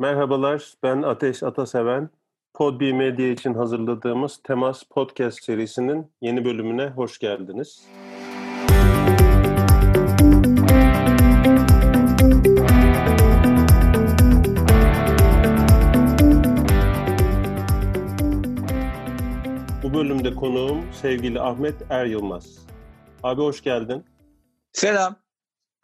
Merhabalar, ben Ateş Ataseven. Podbi Medya için hazırladığımız Temas Podcast serisinin yeni bölümüne hoş geldiniz. Bu bölümde konuğum sevgili Ahmet Er Yılmaz. Abi hoş geldin. Selam.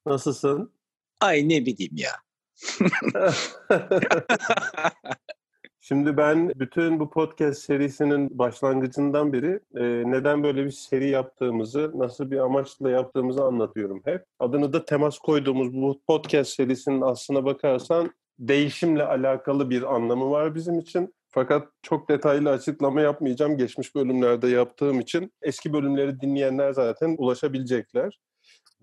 Nasılsın? Ay ne bileyim ya. Şimdi ben bütün bu podcast serisinin başlangıcından beri e, neden böyle bir seri yaptığımızı, nasıl bir amaçla yaptığımızı anlatıyorum hep. Adını da temas koyduğumuz bu podcast serisinin aslına bakarsan değişimle alakalı bir anlamı var bizim için. Fakat çok detaylı açıklama yapmayacağım. Geçmiş bölümlerde yaptığım için eski bölümleri dinleyenler zaten ulaşabilecekler.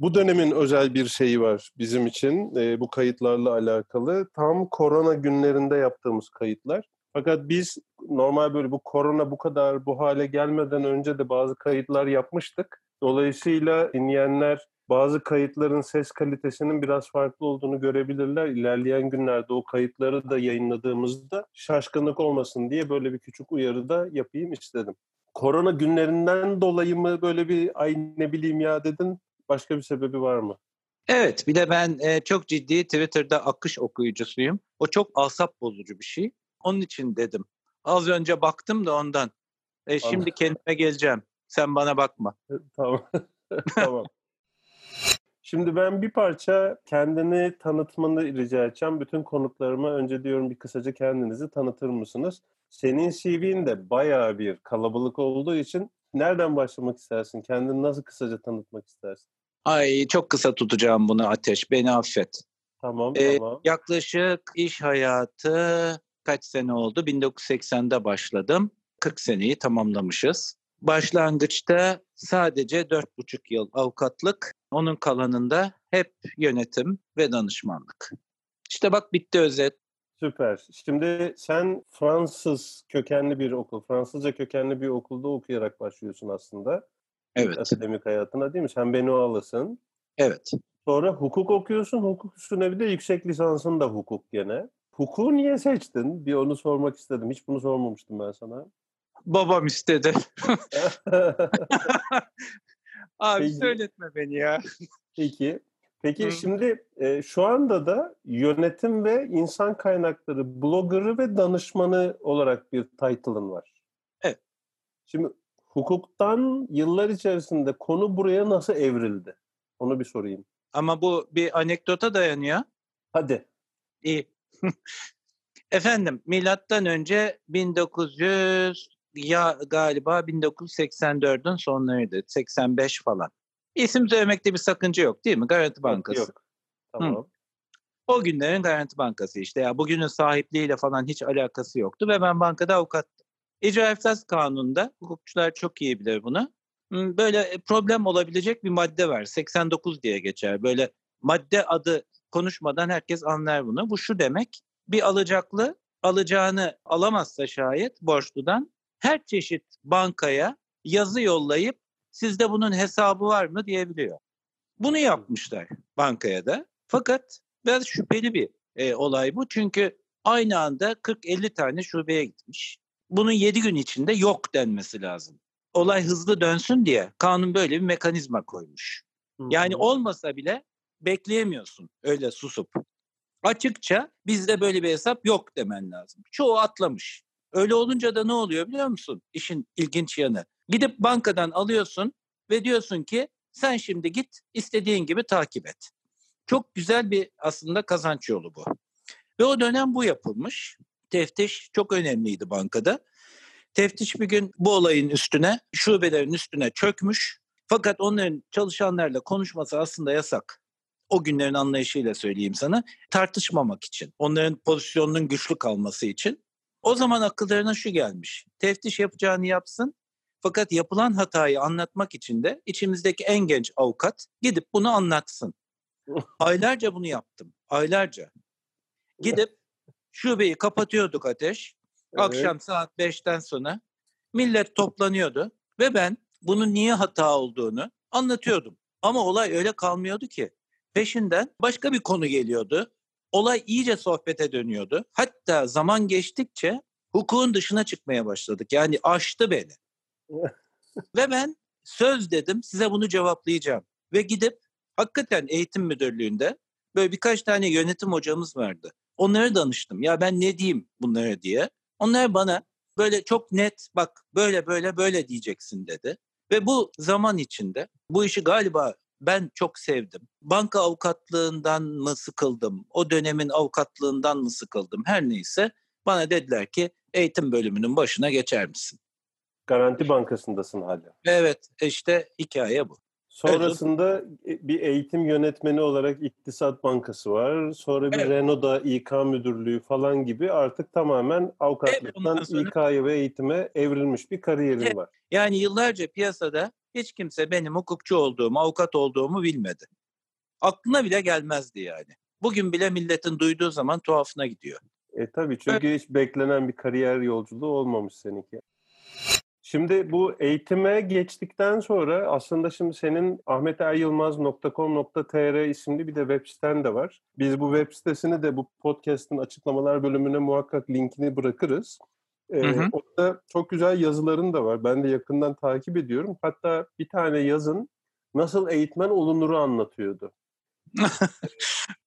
Bu dönemin özel bir şeyi var bizim için e, bu kayıtlarla alakalı. Tam korona günlerinde yaptığımız kayıtlar. Fakat biz normal böyle bu korona bu kadar bu hale gelmeden önce de bazı kayıtlar yapmıştık. Dolayısıyla dinleyenler bazı kayıtların ses kalitesinin biraz farklı olduğunu görebilirler. İlerleyen günlerde o kayıtları da yayınladığımızda şaşkınlık olmasın diye böyle bir küçük uyarı da yapayım istedim. Korona günlerinden dolayı mı böyle bir ay ne bileyim ya dedin? Başka bir sebebi var mı? Evet bir de ben e, çok ciddi Twitter'da akış okuyucusuyum. O çok asap bozucu bir şey. Onun için dedim. Az önce baktım da ondan. E, şimdi kendime geleceğim. Sen bana bakma. tamam. tamam. Şimdi ben bir parça kendini tanıtmanı rica edeceğim. Bütün konuklarıma önce diyorum bir kısaca kendinizi tanıtır mısınız? Senin CV'in de bayağı bir kalabalık olduğu için nereden başlamak istersin? Kendini nasıl kısaca tanıtmak istersin? Ay çok kısa tutacağım bunu Ateş. Beni affet. Tamam ee, tamam. Yaklaşık iş hayatı kaç sene oldu? 1980'de başladım. 40 seneyi tamamlamışız. Başlangıçta sadece 4,5 yıl avukatlık, onun kalanında hep yönetim ve danışmanlık. İşte bak bitti özet. Süper. Şimdi sen Fransız kökenli bir okul, Fransızca kökenli bir okulda okuyarak başlıyorsun aslında. Evet. Akademik hayatına değil mi? Sen Benoğalısın. Evet. Sonra hukuk okuyorsun. Hukuk üstüne bir de yüksek lisansın da hukuk gene. Hukuku niye seçtin? Bir onu sormak istedim. Hiç bunu sormamıştım ben sana. Babam istedi. Abi Peki. söyletme beni ya. Peki. Peki Hı. şimdi e, şu anda da yönetim ve insan kaynakları bloggerı ve danışmanı olarak bir title'ın var. Evet. Şimdi hukuktan yıllar içerisinde konu buraya nasıl evrildi? Onu bir sorayım. Ama bu bir anekdota dayanıyor. Hadi. İyi. Efendim milattan önce 1900 ya galiba 1984'ün sonlarıydı. 85 falan. İsim söylemekte bir sakınca yok değil mi? Garanti Bankası. Yok. yok. Tamam. Hı. O günlerin Garanti Bankası işte. Ya bugünün sahipliğiyle falan hiç alakası yoktu ve ben bankada avukattım. İcra iflas kanununda hukukçular çok iyi bilir bunu. Böyle problem olabilecek bir madde var. 89 diye geçer. Böyle madde adı konuşmadan herkes anlar bunu. Bu şu demek. Bir alacaklı alacağını alamazsa şayet borçludan her çeşit bankaya yazı yollayıp sizde bunun hesabı var mı diyebiliyor. Bunu yapmışlar bankaya da. Fakat biraz şüpheli bir e, olay bu. Çünkü aynı anda 40-50 tane şubeye gitmiş. Bunun 7 gün içinde yok denmesi lazım. Olay hızlı dönsün diye kanun böyle bir mekanizma koymuş. Yani olmasa bile bekleyemiyorsun öyle susup. Açıkça bizde böyle bir hesap yok demen lazım. Çoğu atlamış. Öyle olunca da ne oluyor biliyor musun? İşin ilginç yanı. Gidip bankadan alıyorsun ve diyorsun ki sen şimdi git istediğin gibi takip et. Çok güzel bir aslında kazanç yolu bu. Ve o dönem bu yapılmış. Teftiş çok önemliydi bankada. Teftiş bir gün bu olayın üstüne, şubelerin üstüne çökmüş. Fakat onların çalışanlarla konuşması aslında yasak. O günlerin anlayışıyla söyleyeyim sana. Tartışmamak için, onların pozisyonunun güçlü kalması için. O zaman akıllarına şu gelmiş. Teftiş yapacağını yapsın. Fakat yapılan hatayı anlatmak için de içimizdeki en genç avukat gidip bunu anlatsın. Aylarca bunu yaptım. Aylarca. Gidip şubeyi kapatıyorduk ateş. Evet. Akşam saat 5'ten sonra millet toplanıyordu ve ben bunun niye hata olduğunu anlatıyordum. Ama olay öyle kalmıyordu ki. Peşinden başka bir konu geliyordu. olay iyice sohbete dönüyordu. Hatta zaman geçtikçe hukukun dışına çıkmaya başladık. Yani aştı beni. Ve ben söz dedim size bunu cevaplayacağım. Ve gidip hakikaten eğitim müdürlüğünde böyle birkaç tane yönetim hocamız vardı. Onlara danıştım. Ya ben ne diyeyim bunlara diye. Onlar bana böyle çok net bak böyle böyle böyle diyeceksin dedi. Ve bu zaman içinde bu işi galiba ben çok sevdim. Banka avukatlığından mı sıkıldım? O dönemin avukatlığından mı sıkıldım? Her neyse bana dediler ki eğitim bölümünün başına geçer misin? Garanti Bankası'ndasın hala. Evet işte hikaye bu. Sonrasında evet. bir eğitim yönetmeni olarak İktisat Bankası var. Sonra bir evet. Renault'da İK müdürlüğü falan gibi artık tamamen avukatlıktan evet, sonra... İK'ya ve eğitime evrilmiş bir kariyerin evet. var. Yani yıllarca piyasada hiç kimse benim hukukçu olduğumu, avukat olduğumu bilmedi. Aklına bile gelmezdi yani. Bugün bile milletin duyduğu zaman tuhafına gidiyor. E tabii çünkü evet. hiç beklenen bir kariyer yolculuğu olmamış seninki. Şimdi bu eğitime geçtikten sonra aslında şimdi senin ahmeteryılmaz.com.tr isimli bir de web siten de var. Biz bu web sitesini de bu podcast'ın açıklamalar bölümüne muhakkak linkini bırakırız. Ee, hı hı. Orada çok güzel yazıların da var. Ben de yakından takip ediyorum. Hatta bir tane yazın nasıl eğitmen olunuru anlatıyordu.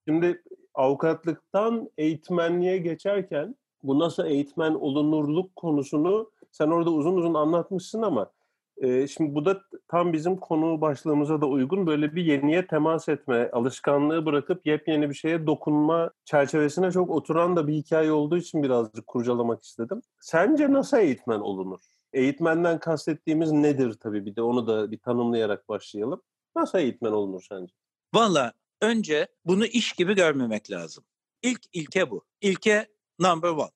Şimdi avukatlıktan eğitmenliğe geçerken bu nasıl eğitmen olunurluk konusunu sen orada uzun uzun anlatmışsın ama e, şimdi bu da tam bizim konu başlığımıza da uygun böyle bir yeniye temas etme, alışkanlığı bırakıp yepyeni bir şeye dokunma çerçevesine çok oturan da bir hikaye olduğu için birazcık kurcalamak istedim. Sence nasıl eğitmen olunur? Eğitmenden kastettiğimiz nedir tabii bir de onu da bir tanımlayarak başlayalım. Nasıl eğitmen olunur sence? Valla önce bunu iş gibi görmemek lazım. İlk ilke bu. İlke number one.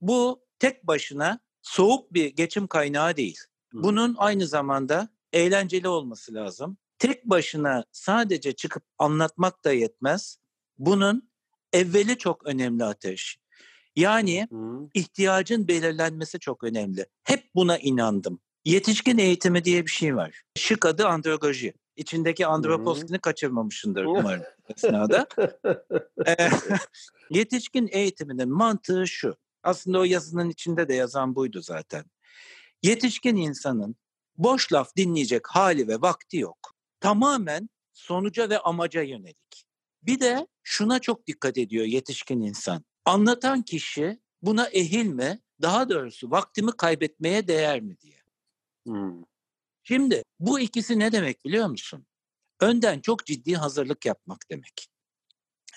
Bu tek başına soğuk bir geçim kaynağı değil. Bunun aynı zamanda eğlenceli olması lazım. Tek başına sadece çıkıp anlatmak da yetmez. Bunun evveli çok önemli ateş. Yani ihtiyacın belirlenmesi çok önemli. Hep buna inandım. Yetişkin eğitimi diye bir şey var. Şık adı andragoji. İçindeki androposkini kaçırmamışındır umarım esnada. yetişkin eğitiminin mantığı şu. Aslında o yazının içinde de yazan buydu zaten. Yetişkin insanın boş laf dinleyecek hali ve vakti yok. Tamamen sonuca ve amaca yönelik. Bir de şuna çok dikkat ediyor yetişkin insan. Anlatan kişi buna ehil mi? Daha doğrusu vaktimi kaybetmeye değer mi diye. Hmm. Şimdi bu ikisi ne demek biliyor musun? Önden çok ciddi hazırlık yapmak demek.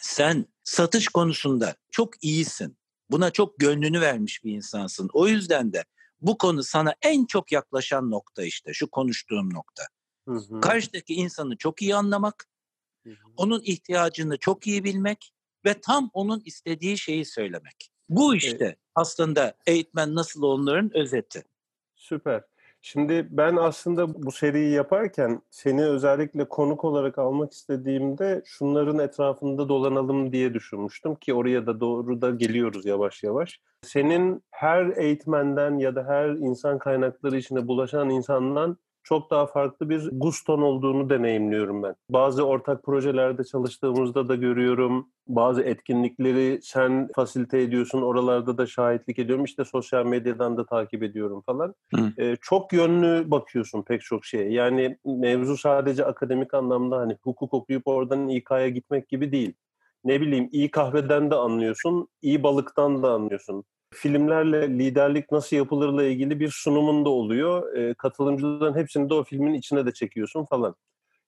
Sen satış konusunda çok iyisin. Buna çok gönlünü vermiş bir insansın. O yüzden de bu konu sana en çok yaklaşan nokta işte şu konuştuğum nokta. Hı hı. Karşıdaki insanı çok iyi anlamak, hı hı. onun ihtiyacını çok iyi bilmek ve tam onun istediği şeyi söylemek. Bu işte evet. aslında eğitmen nasıl olunurun özeti. Süper. Şimdi ben aslında bu seriyi yaparken seni özellikle konuk olarak almak istediğimde şunların etrafında dolanalım diye düşünmüştüm ki oraya da doğru da geliyoruz yavaş yavaş. Senin her eğitmenden ya da her insan kaynakları içinde bulaşan insandan çok daha farklı bir guston olduğunu deneyimliyorum ben. Bazı ortak projelerde çalıştığımızda da görüyorum. Bazı etkinlikleri sen fasilite ediyorsun, oralarda da şahitlik ediyorum. İşte sosyal medyadan da takip ediyorum falan. Ee, çok yönlü bakıyorsun pek çok şeye. Yani mevzu sadece akademik anlamda hani hukuk okuyup oradan İK'ya gitmek gibi değil. Ne bileyim iyi kahveden de anlıyorsun, iyi balıktan da anlıyorsun filmlerle liderlik nasıl yapılırla ilgili bir sunumun da oluyor. E, katılımcıların hepsini de o filmin içine de çekiyorsun falan.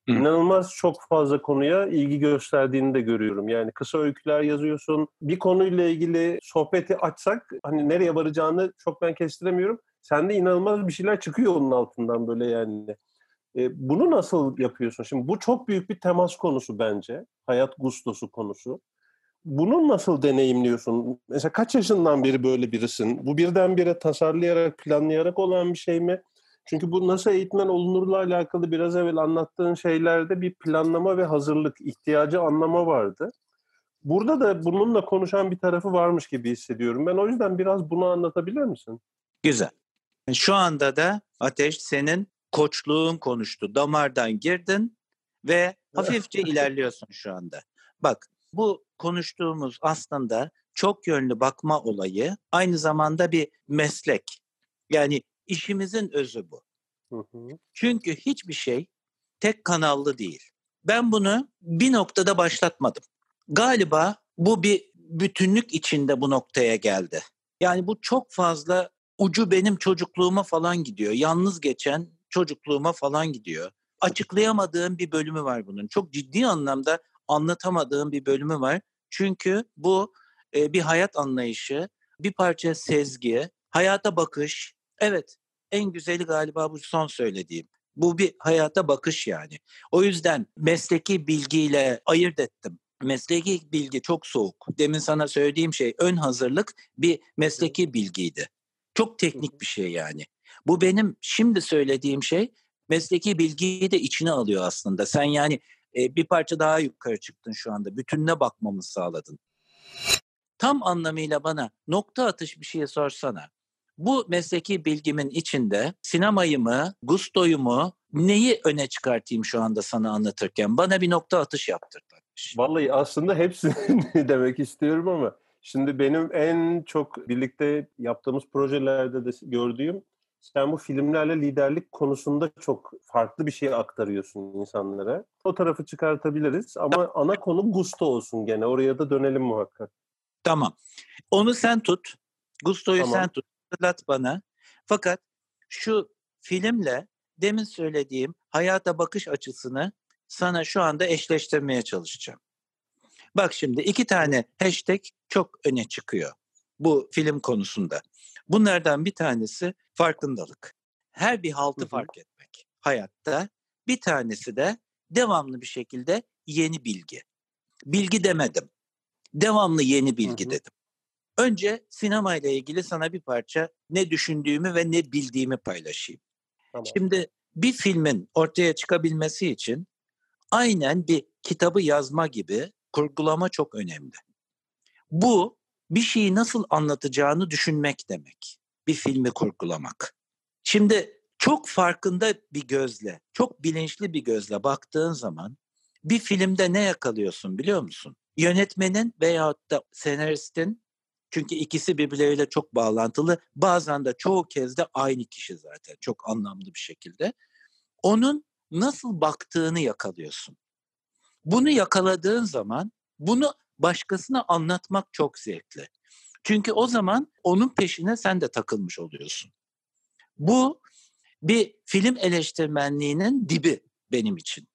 Hı. İnanılmaz çok fazla konuya ilgi gösterdiğini de görüyorum. Yani kısa öyküler yazıyorsun. Bir konuyla ilgili sohbeti açsak hani nereye varacağını çok ben kestiremiyorum. Sende inanılmaz bir şeyler çıkıyor onun altından böyle yani. E, bunu nasıl yapıyorsun? Şimdi bu çok büyük bir temas konusu bence. Hayat gustosu konusu. Bunu nasıl deneyimliyorsun? Mesela kaç yaşından beri böyle birisin? Bu birdenbire tasarlayarak, planlayarak olan bir şey mi? Çünkü bu nasıl eğitmen olunurla alakalı biraz evvel anlattığın şeylerde bir planlama ve hazırlık, ihtiyacı anlama vardı. Burada da bununla konuşan bir tarafı varmış gibi hissediyorum. Ben o yüzden biraz bunu anlatabilir misin? Güzel. Şu anda da Ateş senin koçluğun konuştu. Damardan girdin ve hafifçe ilerliyorsun şu anda. Bak Bu konuştuğumuz aslında çok yönlü bakma olayı aynı zamanda bir meslek. Yani işimizin özü bu. Hı hı. Çünkü hiçbir şey tek kanallı değil. Ben bunu bir noktada başlatmadım. Galiba bu bir bütünlük içinde bu noktaya geldi. Yani bu çok fazla ucu benim çocukluğuma falan gidiyor. Yalnız geçen çocukluğuma falan gidiyor. Açıklayamadığım bir bölümü var bunun. Çok ciddi anlamda anlatamadığım bir bölümü var. Çünkü bu e, bir hayat anlayışı, bir parça sezgi, hayata bakış. Evet, en güzeli galiba bu son söylediğim. Bu bir hayata bakış yani. O yüzden mesleki bilgiyle ayırt ettim. Mesleki bilgi çok soğuk. Demin sana söylediğim şey ön hazırlık bir mesleki bilgiydi. Çok teknik bir şey yani. Bu benim şimdi söylediğim şey mesleki bilgiyi de içine alıyor aslında. Sen yani e, bir parça daha yukarı çıktın şu anda. Bütününe bakmamızı sağladın. Tam anlamıyla bana nokta atış bir şey sorsana. Bu mesleki bilgimin içinde sinemayı mı, gustoyu mu, neyi öne çıkartayım şu anda sana anlatırken? Bana bir nokta atış yaptırdın. Vallahi aslında hepsini demek istiyorum ama şimdi benim en çok birlikte yaptığımız projelerde de gördüğüm sen bu filmlerle liderlik konusunda çok farklı bir şey aktarıyorsun insanlara. O tarafı çıkartabiliriz ama ana konu gusto olsun gene. Oraya da dönelim muhakkak. Tamam. Onu sen tut. Gusto'yu tamam. sen tut. Hatırlat bana. Fakat şu filmle demin söylediğim hayata bakış açısını sana şu anda eşleştirmeye çalışacağım. Bak şimdi iki tane hashtag çok öne çıkıyor bu film konusunda. Bunlardan bir tanesi farkındalık. Her bir haltı fark etmek hayatta. Bir tanesi de devamlı bir şekilde yeni bilgi. Bilgi demedim. Devamlı yeni bilgi dedim. Önce sinema ile ilgili sana bir parça ne düşündüğümü ve ne bildiğimi paylaşayım. Tamam. Şimdi bir filmin ortaya çıkabilmesi için aynen bir kitabı yazma gibi kurgulama çok önemli. Bu bir şeyi nasıl anlatacağını düşünmek demek. Bir filmi kurgulamak. Şimdi çok farkında bir gözle, çok bilinçli bir gözle baktığın zaman bir filmde ne yakalıyorsun biliyor musun? Yönetmenin veyahut da senaristin çünkü ikisi birbirleriyle çok bağlantılı. Bazen de çoğu kez de aynı kişi zaten çok anlamlı bir şekilde. Onun nasıl baktığını yakalıyorsun. Bunu yakaladığın zaman bunu başkasına anlatmak çok zevkli. Çünkü o zaman onun peşine sen de takılmış oluyorsun. Bu bir film eleştirmenliğinin dibi benim için.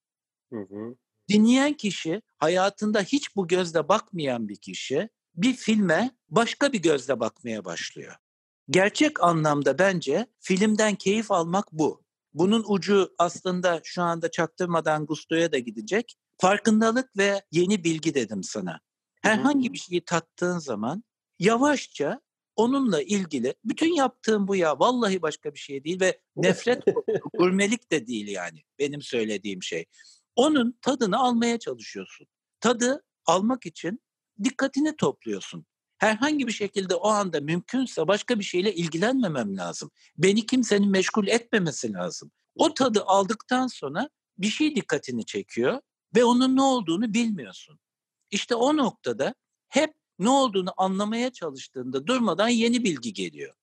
Hı hı. Dinleyen kişi hayatında hiç bu gözle bakmayan bir kişi bir filme başka bir gözle bakmaya başlıyor. Gerçek anlamda bence filmden keyif almak bu. Bunun ucu aslında şu anda çaktırmadan Gusto'ya da gidecek. Farkındalık ve yeni bilgi dedim sana. Herhangi bir şeyi tattığın zaman yavaşça onunla ilgili bütün yaptığım bu ya vallahi başka bir şey değil ve nefret gurmelik de değil yani benim söylediğim şey. Onun tadını almaya çalışıyorsun. Tadı almak için dikkatini topluyorsun. Herhangi bir şekilde o anda mümkünse başka bir şeyle ilgilenmemem lazım. Beni kimsenin meşgul etmemesi lazım. O tadı aldıktan sonra bir şey dikkatini çekiyor ve onun ne olduğunu bilmiyorsun. İşte o noktada hep ne olduğunu anlamaya çalıştığında durmadan yeni bilgi geliyor.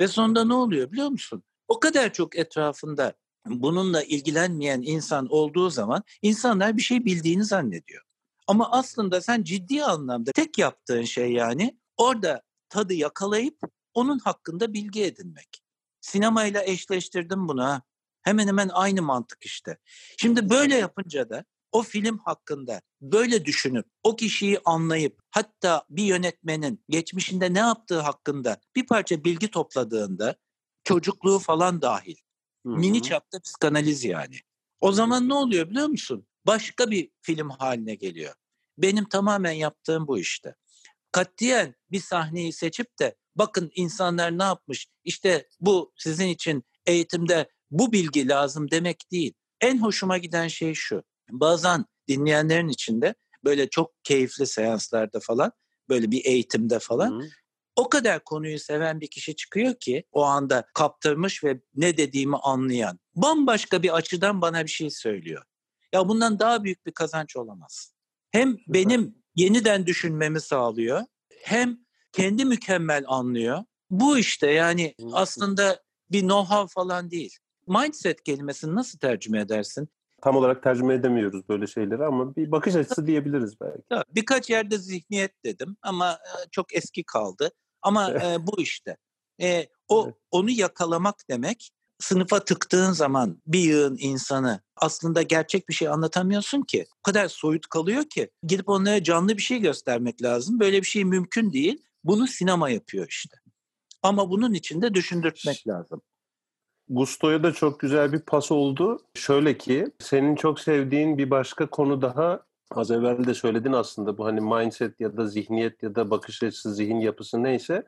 Ve sonunda ne oluyor biliyor musun? O kadar çok etrafında bununla ilgilenmeyen insan olduğu zaman insanlar bir şey bildiğini zannediyor. Ama aslında sen ciddi anlamda tek yaptığın şey yani orada tadı yakalayıp onun hakkında bilgi edinmek. Sinemayla eşleştirdim bunu Hemen hemen aynı mantık işte. Şimdi böyle yapınca da o film hakkında böyle düşünüp o kişiyi anlayıp hatta bir yönetmenin geçmişinde ne yaptığı hakkında bir parça bilgi topladığında çocukluğu falan dahil. Hı-hı. Mini çapta psikanaliz yani. O zaman ne oluyor biliyor musun? Başka bir film haline geliyor. Benim tamamen yaptığım bu işte. Katiyen bir sahneyi seçip de bakın insanlar ne yapmış işte bu sizin için eğitimde bu bilgi lazım demek değil. En hoşuma giden şey şu. Bazen dinleyenlerin içinde böyle çok keyifli seanslarda falan böyle bir eğitimde falan Hı. o kadar konuyu seven bir kişi çıkıyor ki o anda kaptırmış ve ne dediğimi anlayan bambaşka bir açıdan bana bir şey söylüyor. Ya bundan daha büyük bir kazanç olamaz. Hem benim yeniden düşünmemi sağlıyor. Hem kendi mükemmel anlıyor. Bu işte yani aslında bir know-how falan değil. Mindset kelimesini nasıl tercüme edersin? Tam olarak tercüme edemiyoruz böyle şeyleri ama bir bakış açısı diyebiliriz belki. Birkaç yerde zihniyet dedim ama e, çok eski kaldı. Ama e, bu işte. E, o evet. onu yakalamak demek sınıfa tıktığın zaman bir yığın insanı aslında gerçek bir şey anlatamıyorsun ki. O kadar soyut kalıyor ki gidip onlara canlı bir şey göstermek lazım. Böyle bir şey mümkün değil. Bunu sinema yapıyor işte. Ama bunun için de düşündürtmek lazım. Gusto'ya da çok güzel bir pas oldu. Şöyle ki senin çok sevdiğin bir başka konu daha az evvel de söyledin aslında bu hani mindset ya da zihniyet ya da bakış açısı, zihin yapısı neyse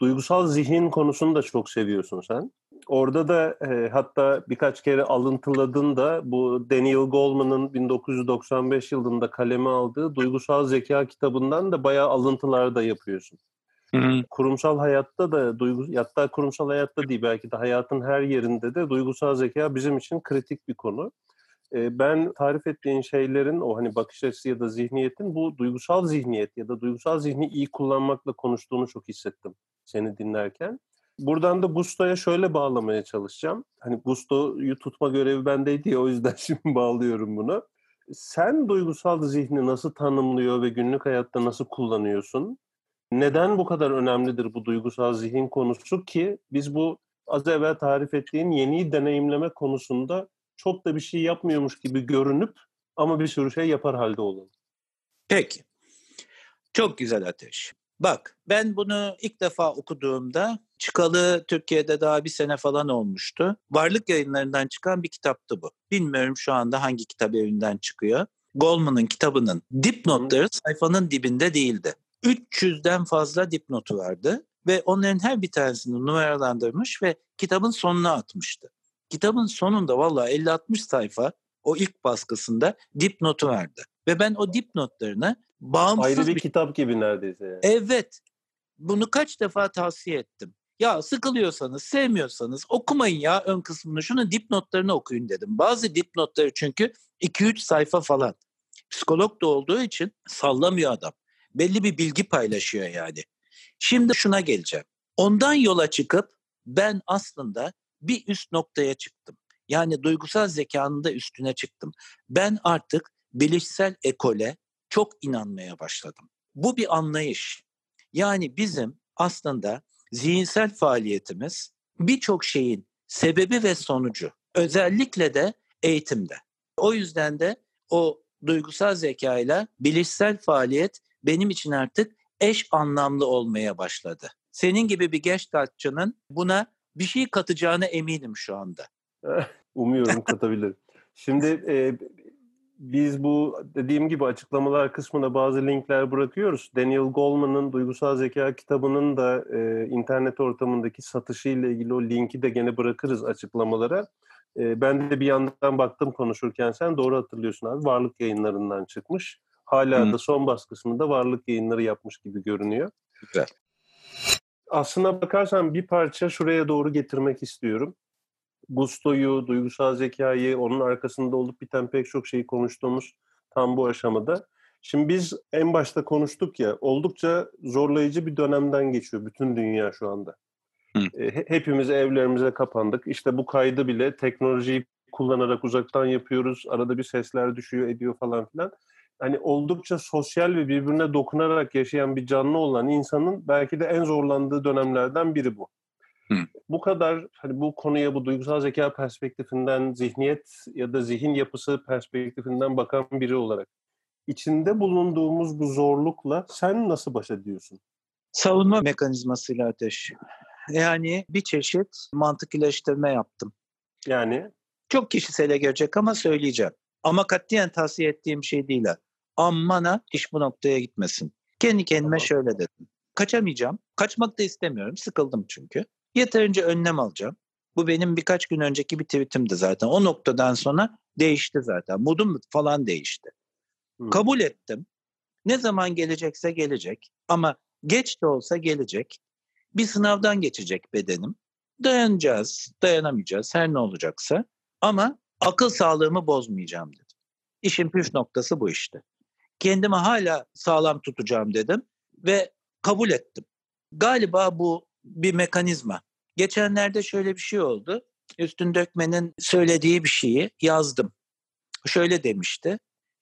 duygusal zihin konusunu da çok seviyorsun sen. Orada da e, hatta birkaç kere alıntıladın da bu Daniel Goleman'ın 1995 yılında kaleme aldığı Duygusal Zeka kitabından da bayağı alıntılar da yapıyorsun. Hı hı. Kurumsal hayatta da duygu hatta kurumsal hayatta değil belki de hayatın her yerinde de duygusal zeka bizim için kritik bir konu. Ee, ben tarif ettiğin şeylerin o hani bakış açısı ya da zihniyetin bu duygusal zihniyet ya da duygusal zihni iyi kullanmakla konuştuğunu çok hissettim seni dinlerken. Buradan da Gusto'ya şöyle bağlamaya çalışacağım. Hani Gusto'yu tutma görevi bendeydi ya o yüzden şimdi bağlıyorum bunu. Sen duygusal zihni nasıl tanımlıyor ve günlük hayatta nasıl kullanıyorsun? Neden bu kadar önemlidir bu duygusal zihin konusu ki biz bu az evvel tarif ettiğin yeni deneyimleme konusunda çok da bir şey yapmıyormuş gibi görünüp ama bir sürü şey yapar halde olalım. Peki. Çok güzel Ateş. Bak ben bunu ilk defa okuduğumda çıkalı Türkiye'de daha bir sene falan olmuştu. Varlık yayınlarından çıkan bir kitaptı bu. Bilmiyorum şu anda hangi kitap evinden çıkıyor. Goldman'ın kitabının dipnotları sayfanın dibinde değildi. 300'den fazla dipnotu vardı ve onların her bir tanesini numaralandırmış ve kitabın sonuna atmıştı. Kitabın sonunda valla 50-60 sayfa o ilk baskısında dipnotu verdi. Ve ben o dipnotlarını bağımsız... Ayrı bir, bir kitap gibi neredeyse. Yani. Evet. Bunu kaç defa tavsiye ettim. Ya sıkılıyorsanız, sevmiyorsanız okumayın ya ön kısmını. Şunu dipnotlarını okuyun dedim. Bazı dipnotları çünkü 2-3 sayfa falan. Psikolog da olduğu için sallamıyor adam belli bir bilgi paylaşıyor yani. Şimdi şuna geleceğim. Ondan yola çıkıp ben aslında bir üst noktaya çıktım. Yani duygusal zekanın da üstüne çıktım. Ben artık bilişsel ekole çok inanmaya başladım. Bu bir anlayış. Yani bizim aslında zihinsel faaliyetimiz birçok şeyin sebebi ve sonucu. Özellikle de eğitimde. O yüzden de o duygusal zekayla bilişsel faaliyet benim için artık eş anlamlı olmaya başladı. Senin gibi bir gestaltçının buna bir şey katacağına eminim şu anda. Umuyorum katabilirim. Şimdi e, biz bu dediğim gibi açıklamalar kısmına bazı linkler bırakıyoruz. Daniel Goleman'ın Duygusal Zeka kitabının da e, internet ortamındaki satışıyla ilgili o linki de gene bırakırız açıklamalara. E, ben de bir yandan baktım konuşurken sen doğru hatırlıyorsun abi. Varlık yayınlarından çıkmış. Hala Hı. da son baskısını da varlık yayınları yapmış gibi görünüyor. Güzel. Aslına bakarsan bir parça şuraya doğru getirmek istiyorum. Gusto'yu, duygusal zekayı, onun arkasında olup biten pek çok şeyi konuştuğumuz tam bu aşamada. Şimdi biz en başta konuştuk ya, oldukça zorlayıcı bir dönemden geçiyor bütün dünya şu anda. Hı. E, hepimiz evlerimize kapandık. İşte bu kaydı bile teknolojiyi kullanarak uzaktan yapıyoruz. Arada bir sesler düşüyor, ediyor falan filan hani oldukça sosyal ve birbirine dokunarak yaşayan bir canlı olan insanın belki de en zorlandığı dönemlerden biri bu. Hı. Bu kadar hani bu konuya bu duygusal zeka perspektifinden, zihniyet ya da zihin yapısı perspektifinden bakan biri olarak içinde bulunduğumuz bu zorlukla sen nasıl baş ediyorsun? Savunma mekanizmasıyla ateş. Yani bir çeşit mantık iyileştirme yaptım. Yani? Çok kişisele gelecek ama söyleyeceğim. Ama katiyen tavsiye ettiğim şey değil ammana iş bu noktaya gitmesin. Kendi kendime tamam. şöyle dedim. Kaçamayacağım. Kaçmak da istemiyorum. Sıkıldım çünkü. Yeterince önlem alacağım. Bu benim birkaç gün önceki bir tweetimdi zaten. O noktadan sonra değişti zaten. Modum falan değişti. Hmm. Kabul ettim. Ne zaman gelecekse gelecek. Ama geç de olsa gelecek. Bir sınavdan geçecek bedenim. Dayanacağız, dayanamayacağız her ne olacaksa. Ama akıl sağlığımı bozmayacağım dedim. İşin püf noktası bu işte. kendimi hala sağlam tutacağım dedim ve kabul ettim. Galiba bu bir mekanizma. Geçenlerde şöyle bir şey oldu. Üstün Dökmen'in söylediği bir şeyi yazdım. Şöyle demişti.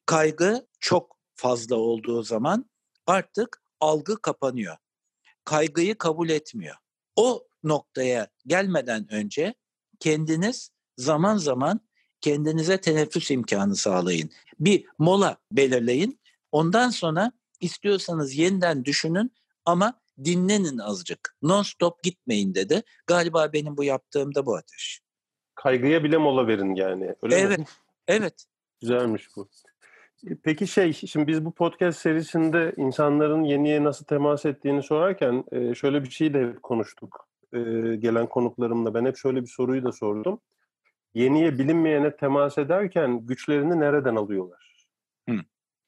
Kaygı çok fazla olduğu zaman artık algı kapanıyor. Kaygıyı kabul etmiyor. O noktaya gelmeden önce kendiniz zaman zaman kendinize teneffüs imkanı sağlayın. Bir mola belirleyin. Ondan sonra istiyorsanız yeniden düşünün ama dinlenin azıcık. Non stop gitmeyin dedi. Galiba benim bu yaptığım da bu ateş. Kaygıya bile mola verin yani. Öyle evet. Mi? Evet. Güzelmiş bu. Peki şey, şimdi biz bu podcast serisinde insanların yeniye nasıl temas ettiğini sorarken şöyle bir şey de konuştuk. Gelen konuklarımla ben hep şöyle bir soruyu da sordum. Yeniye bilinmeyene temas ederken güçlerini nereden alıyorlar? Hı.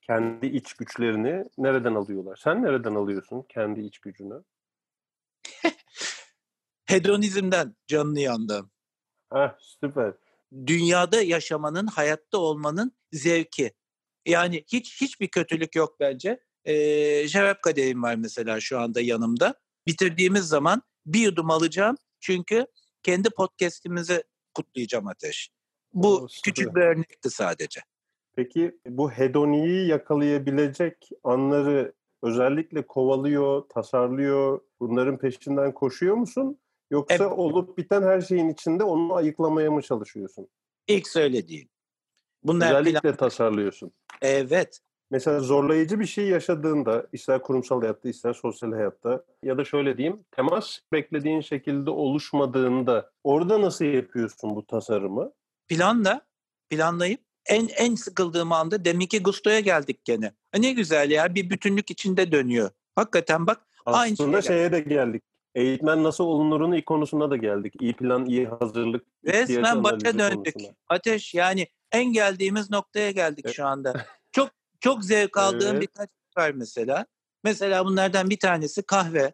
Kendi iç güçlerini nereden alıyorlar? Sen nereden alıyorsun kendi iç gücünü? Hedonizmden canını yandım. Ah süper. Dünyada yaşamanın, hayatta olmanın zevki. Yani hiç hiçbir kötülük yok bence. Ee, Şevap kadehim var mesela şu anda yanımda. Bitirdiğimiz zaman bir yudum alacağım. Çünkü kendi podcast'imizi kutlayacağım Ateş. Bu Oo, küçük bir örnekti sadece. Peki bu hedoniyi yakalayabilecek anları özellikle kovalıyor, tasarlıyor, bunların peşinden koşuyor musun? Yoksa Evet. olup biten her şeyin içinde onu ayıklamaya mı çalışıyorsun? İlk söylediğin. Bunlar Özellikle plan- tasarlıyorsun. Evet. Mesela zorlayıcı bir şey yaşadığında, ister kurumsal hayatta, ister sosyal hayatta ya da şöyle diyeyim, temas beklediğin şekilde oluşmadığında orada nasıl yapıyorsun bu tasarımı? Planla, planlayıp en en sıkıldığım anda deminki Gusto'ya geldik gene. Ha, Ne güzel ya bir bütünlük içinde dönüyor. Hakikaten bak Aynı Aslında şeye şeye de geldik. Eğitmen nasıl olunurun ilk konusuna da geldik. İyi plan, iyi hazırlık. resmen başa döndük. konusuna. Ateş yani en geldiğimiz noktaya geldik Evet. şu anda. Çok zevk aldığım Evet. birkaç şey var mesela. Mesela bunlardan bir tanesi kahve.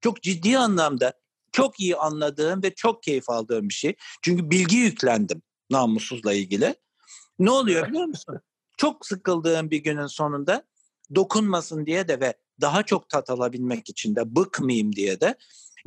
Çok ciddi anlamda çok iyi anladığım ve çok keyif aldığım bir şey. Çünkü bilgi yüklendim namussuzla ilgili. Ne oluyor biliyor musun? Çok sıkıldığım bir günün sonunda dokunmasın diye de ve daha çok tat alabilmek için de bıkmayayım diye de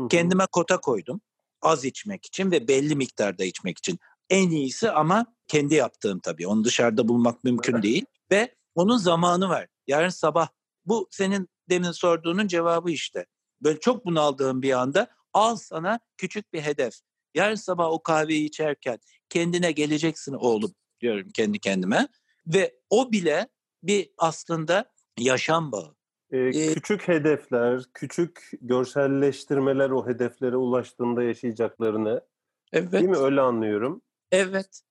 kendime kota koydum. Az içmek için ve belli miktarda içmek için. En iyisi ama kendi yaptığım tabii. Onu dışarıda bulmak mümkün değil. Ve onun zamanı var. Yarın sabah. Bu senin demin sorduğunun cevabı işte. Böyle çok bunaldığım bir anda al sana küçük bir hedef. Yarın sabah o kahveyi içerken kendine geleceksin oğlum diyorum kendi kendime. Ve o bile bir aslında yaşam bağı. Ee, Ee, küçük hedefler, küçük görselleştirmeler o hedeflere ulaştığında yaşayacaklarını Evet. değil mi? Öyle anlıyorum. Evet.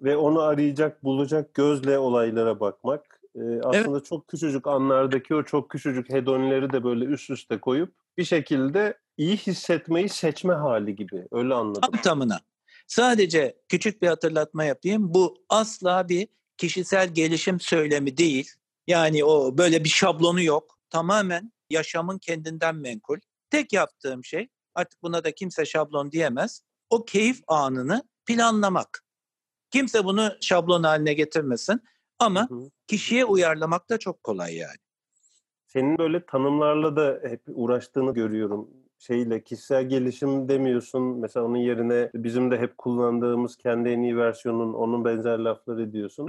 Ve onu arayacak, bulacak gözle olaylara bakmak. Ee, aslında çok küçücük anlardaki o çok küçücük hedonileri de böyle üst üste koyup bir şekilde iyi hissetmeyi seçme hali gibi. Öyle anladım. Tam tamına. Sadece küçük bir hatırlatma yapayım. Bu asla bir kişisel gelişim söylemi değil. Yani o böyle bir şablonu yok. Tamamen yaşamın kendinden menkul. Tek yaptığım şey artık buna da kimse şablon diyemez. O keyif anını planlamak. Kimse bunu şablon haline getirmesin ama kişiye uyarlamak da çok kolay yani. Senin böyle tanımlarla da hep uğraştığını görüyorum. Şeyle kişisel gelişim demiyorsun. Mesela onun yerine bizim de hep kullandığımız kendi en iyi versiyonun onun benzer laflar ediyorsun.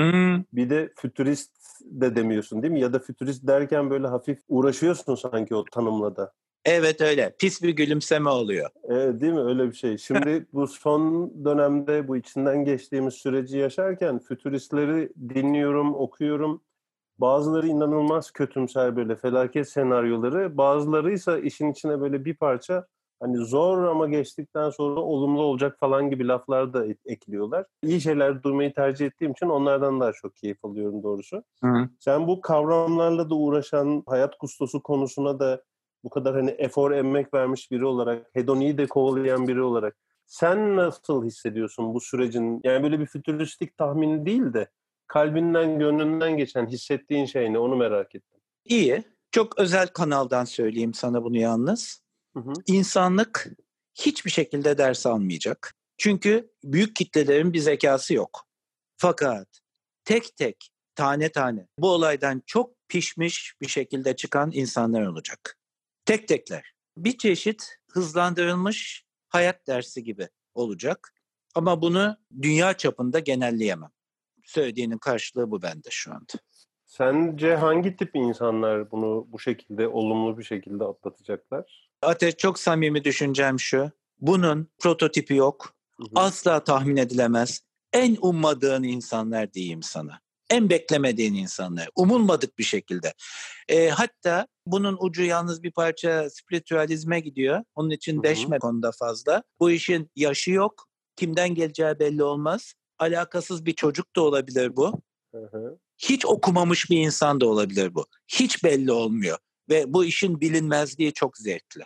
Bir de fütürist de demiyorsun değil mi? Ya da fütürist derken böyle hafif uğraşıyorsun sanki o tanımla da. Evet öyle. Pis bir gülümseme oluyor. Evet, değil mi? Öyle bir şey. Şimdi bu son dönemde bu içinden geçtiğimiz süreci yaşarken fütüristleri dinliyorum, okuyorum. Bazıları inanılmaz kötümser böyle felaket senaryoları. Bazıları ise işin içine böyle bir parça hani zor ama geçtikten sonra olumlu olacak falan gibi laflar da ekliyorlar. İyi şeyler duymayı tercih ettiğim için onlardan daha çok keyif alıyorum doğrusu. Sen bu kavramlarla da uğraşan hayat kustosu konusuna da bu kadar hani efor emek vermiş biri olarak, hedoniyi de kovalayan biri olarak sen nasıl hissediyorsun bu sürecin? Yani böyle bir fütüristik tahmin değil de kalbinden, gönlünden geçen hissettiğin şey ne? Onu merak ettim. İyi. Çok özel kanaldan söyleyeyim sana bunu yalnız. Hı hı. İnsanlık hiçbir şekilde ders almayacak. Çünkü büyük kitlelerin bir zekası yok. Fakat tek tek tane tane bu olaydan çok pişmiş bir şekilde çıkan insanlar olacak. Tek tekler. Bir çeşit hızlandırılmış hayat dersi gibi olacak. Ama bunu dünya çapında genelleyemem. Söylediğinin karşılığı bu bende şu anda. Sence hangi tip insanlar bunu bu şekilde olumlu bir şekilde atlatacaklar? Ateş çok samimi düşüncem şu. Bunun prototipi yok. Hı hı. Asla tahmin edilemez. En ummadığın insanlar diyeyim sana. En beklemediğin insanlar. Umulmadık bir şekilde. E, hatta bunun ucu yalnız bir parça spiritüalizme gidiyor. Onun için deşme konuda fazla. Bu işin yaşı yok. Kimden geleceği belli olmaz. Alakasız bir çocuk da olabilir bu. Hı hı. Hiç okumamış bir insan da olabilir bu. Hiç belli olmuyor. Ve bu işin bilinmezliği çok zevkli.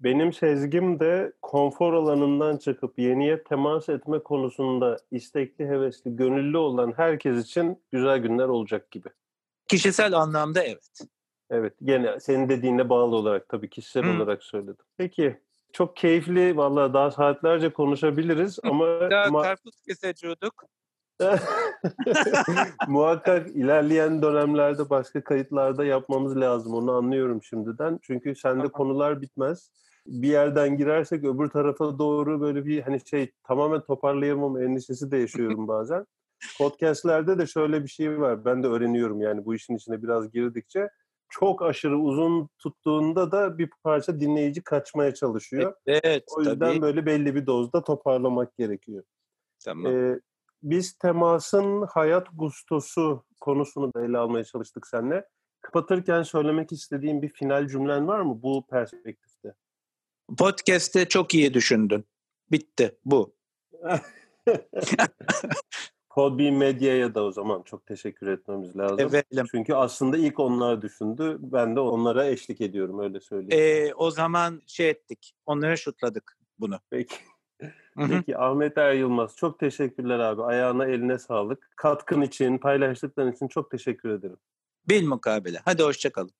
Benim sezgim de konfor alanından çıkıp yeniye temas etme konusunda istekli, hevesli, gönüllü olan herkes için güzel günler olacak gibi. Kişisel anlamda evet. Evet, gene senin dediğine bağlı olarak tabii kişisel hmm. olarak söyledim. Peki, çok keyifli, vallahi daha saatlerce konuşabiliriz ama... Daha ama... karpuz keseciyorduk. Muhakkak ilerleyen dönemlerde başka kayıtlarda yapmamız lazım. Onu anlıyorum şimdiden. Çünkü sende konular bitmez. Bir yerden girersek öbür tarafa doğru böyle bir hani şey tamamen toparlayamam endişesi de yaşıyorum bazen. Podcast'lerde de şöyle bir şey var. Ben de öğreniyorum yani bu işin içine biraz girdikçe. Çok aşırı uzun tuttuğunda da bir parça dinleyici kaçmaya çalışıyor. Evet, o yüzden tabii. böyle belli bir dozda toparlamak gerekiyor. Tamam. Ee, biz temasın hayat gustosu konusunu da ele almaya çalıştık seninle. Kapatırken söylemek istediğim bir final cümlen var mı bu perspektifte? Podcast'te çok iyi düşündün. Bitti bu. Podbean Medya'ya da o zaman çok teşekkür etmemiz lazım. Evet. Çünkü aslında ilk onlar düşündü. Ben de onlara eşlik ediyorum öyle söyleyeyim. Ee, o zaman şey ettik. Onlara şutladık bunu. Peki. Peki Ahmet Er Yılmaz çok teşekkürler abi. Ayağına eline sağlık. Katkın için, paylaştıkların için çok teşekkür ederim. Bil mukabele. Hadi hoşçakalın.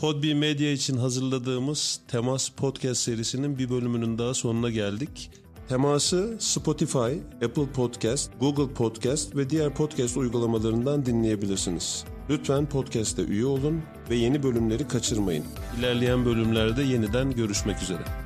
Podbi Medya için hazırladığımız Temas Podcast serisinin bir bölümünün daha sonuna geldik. Teması Spotify, Apple Podcast, Google Podcast ve diğer podcast uygulamalarından dinleyebilirsiniz. Lütfen podcast'te üye olun ve yeni bölümleri kaçırmayın. İlerleyen bölümlerde yeniden görüşmek üzere.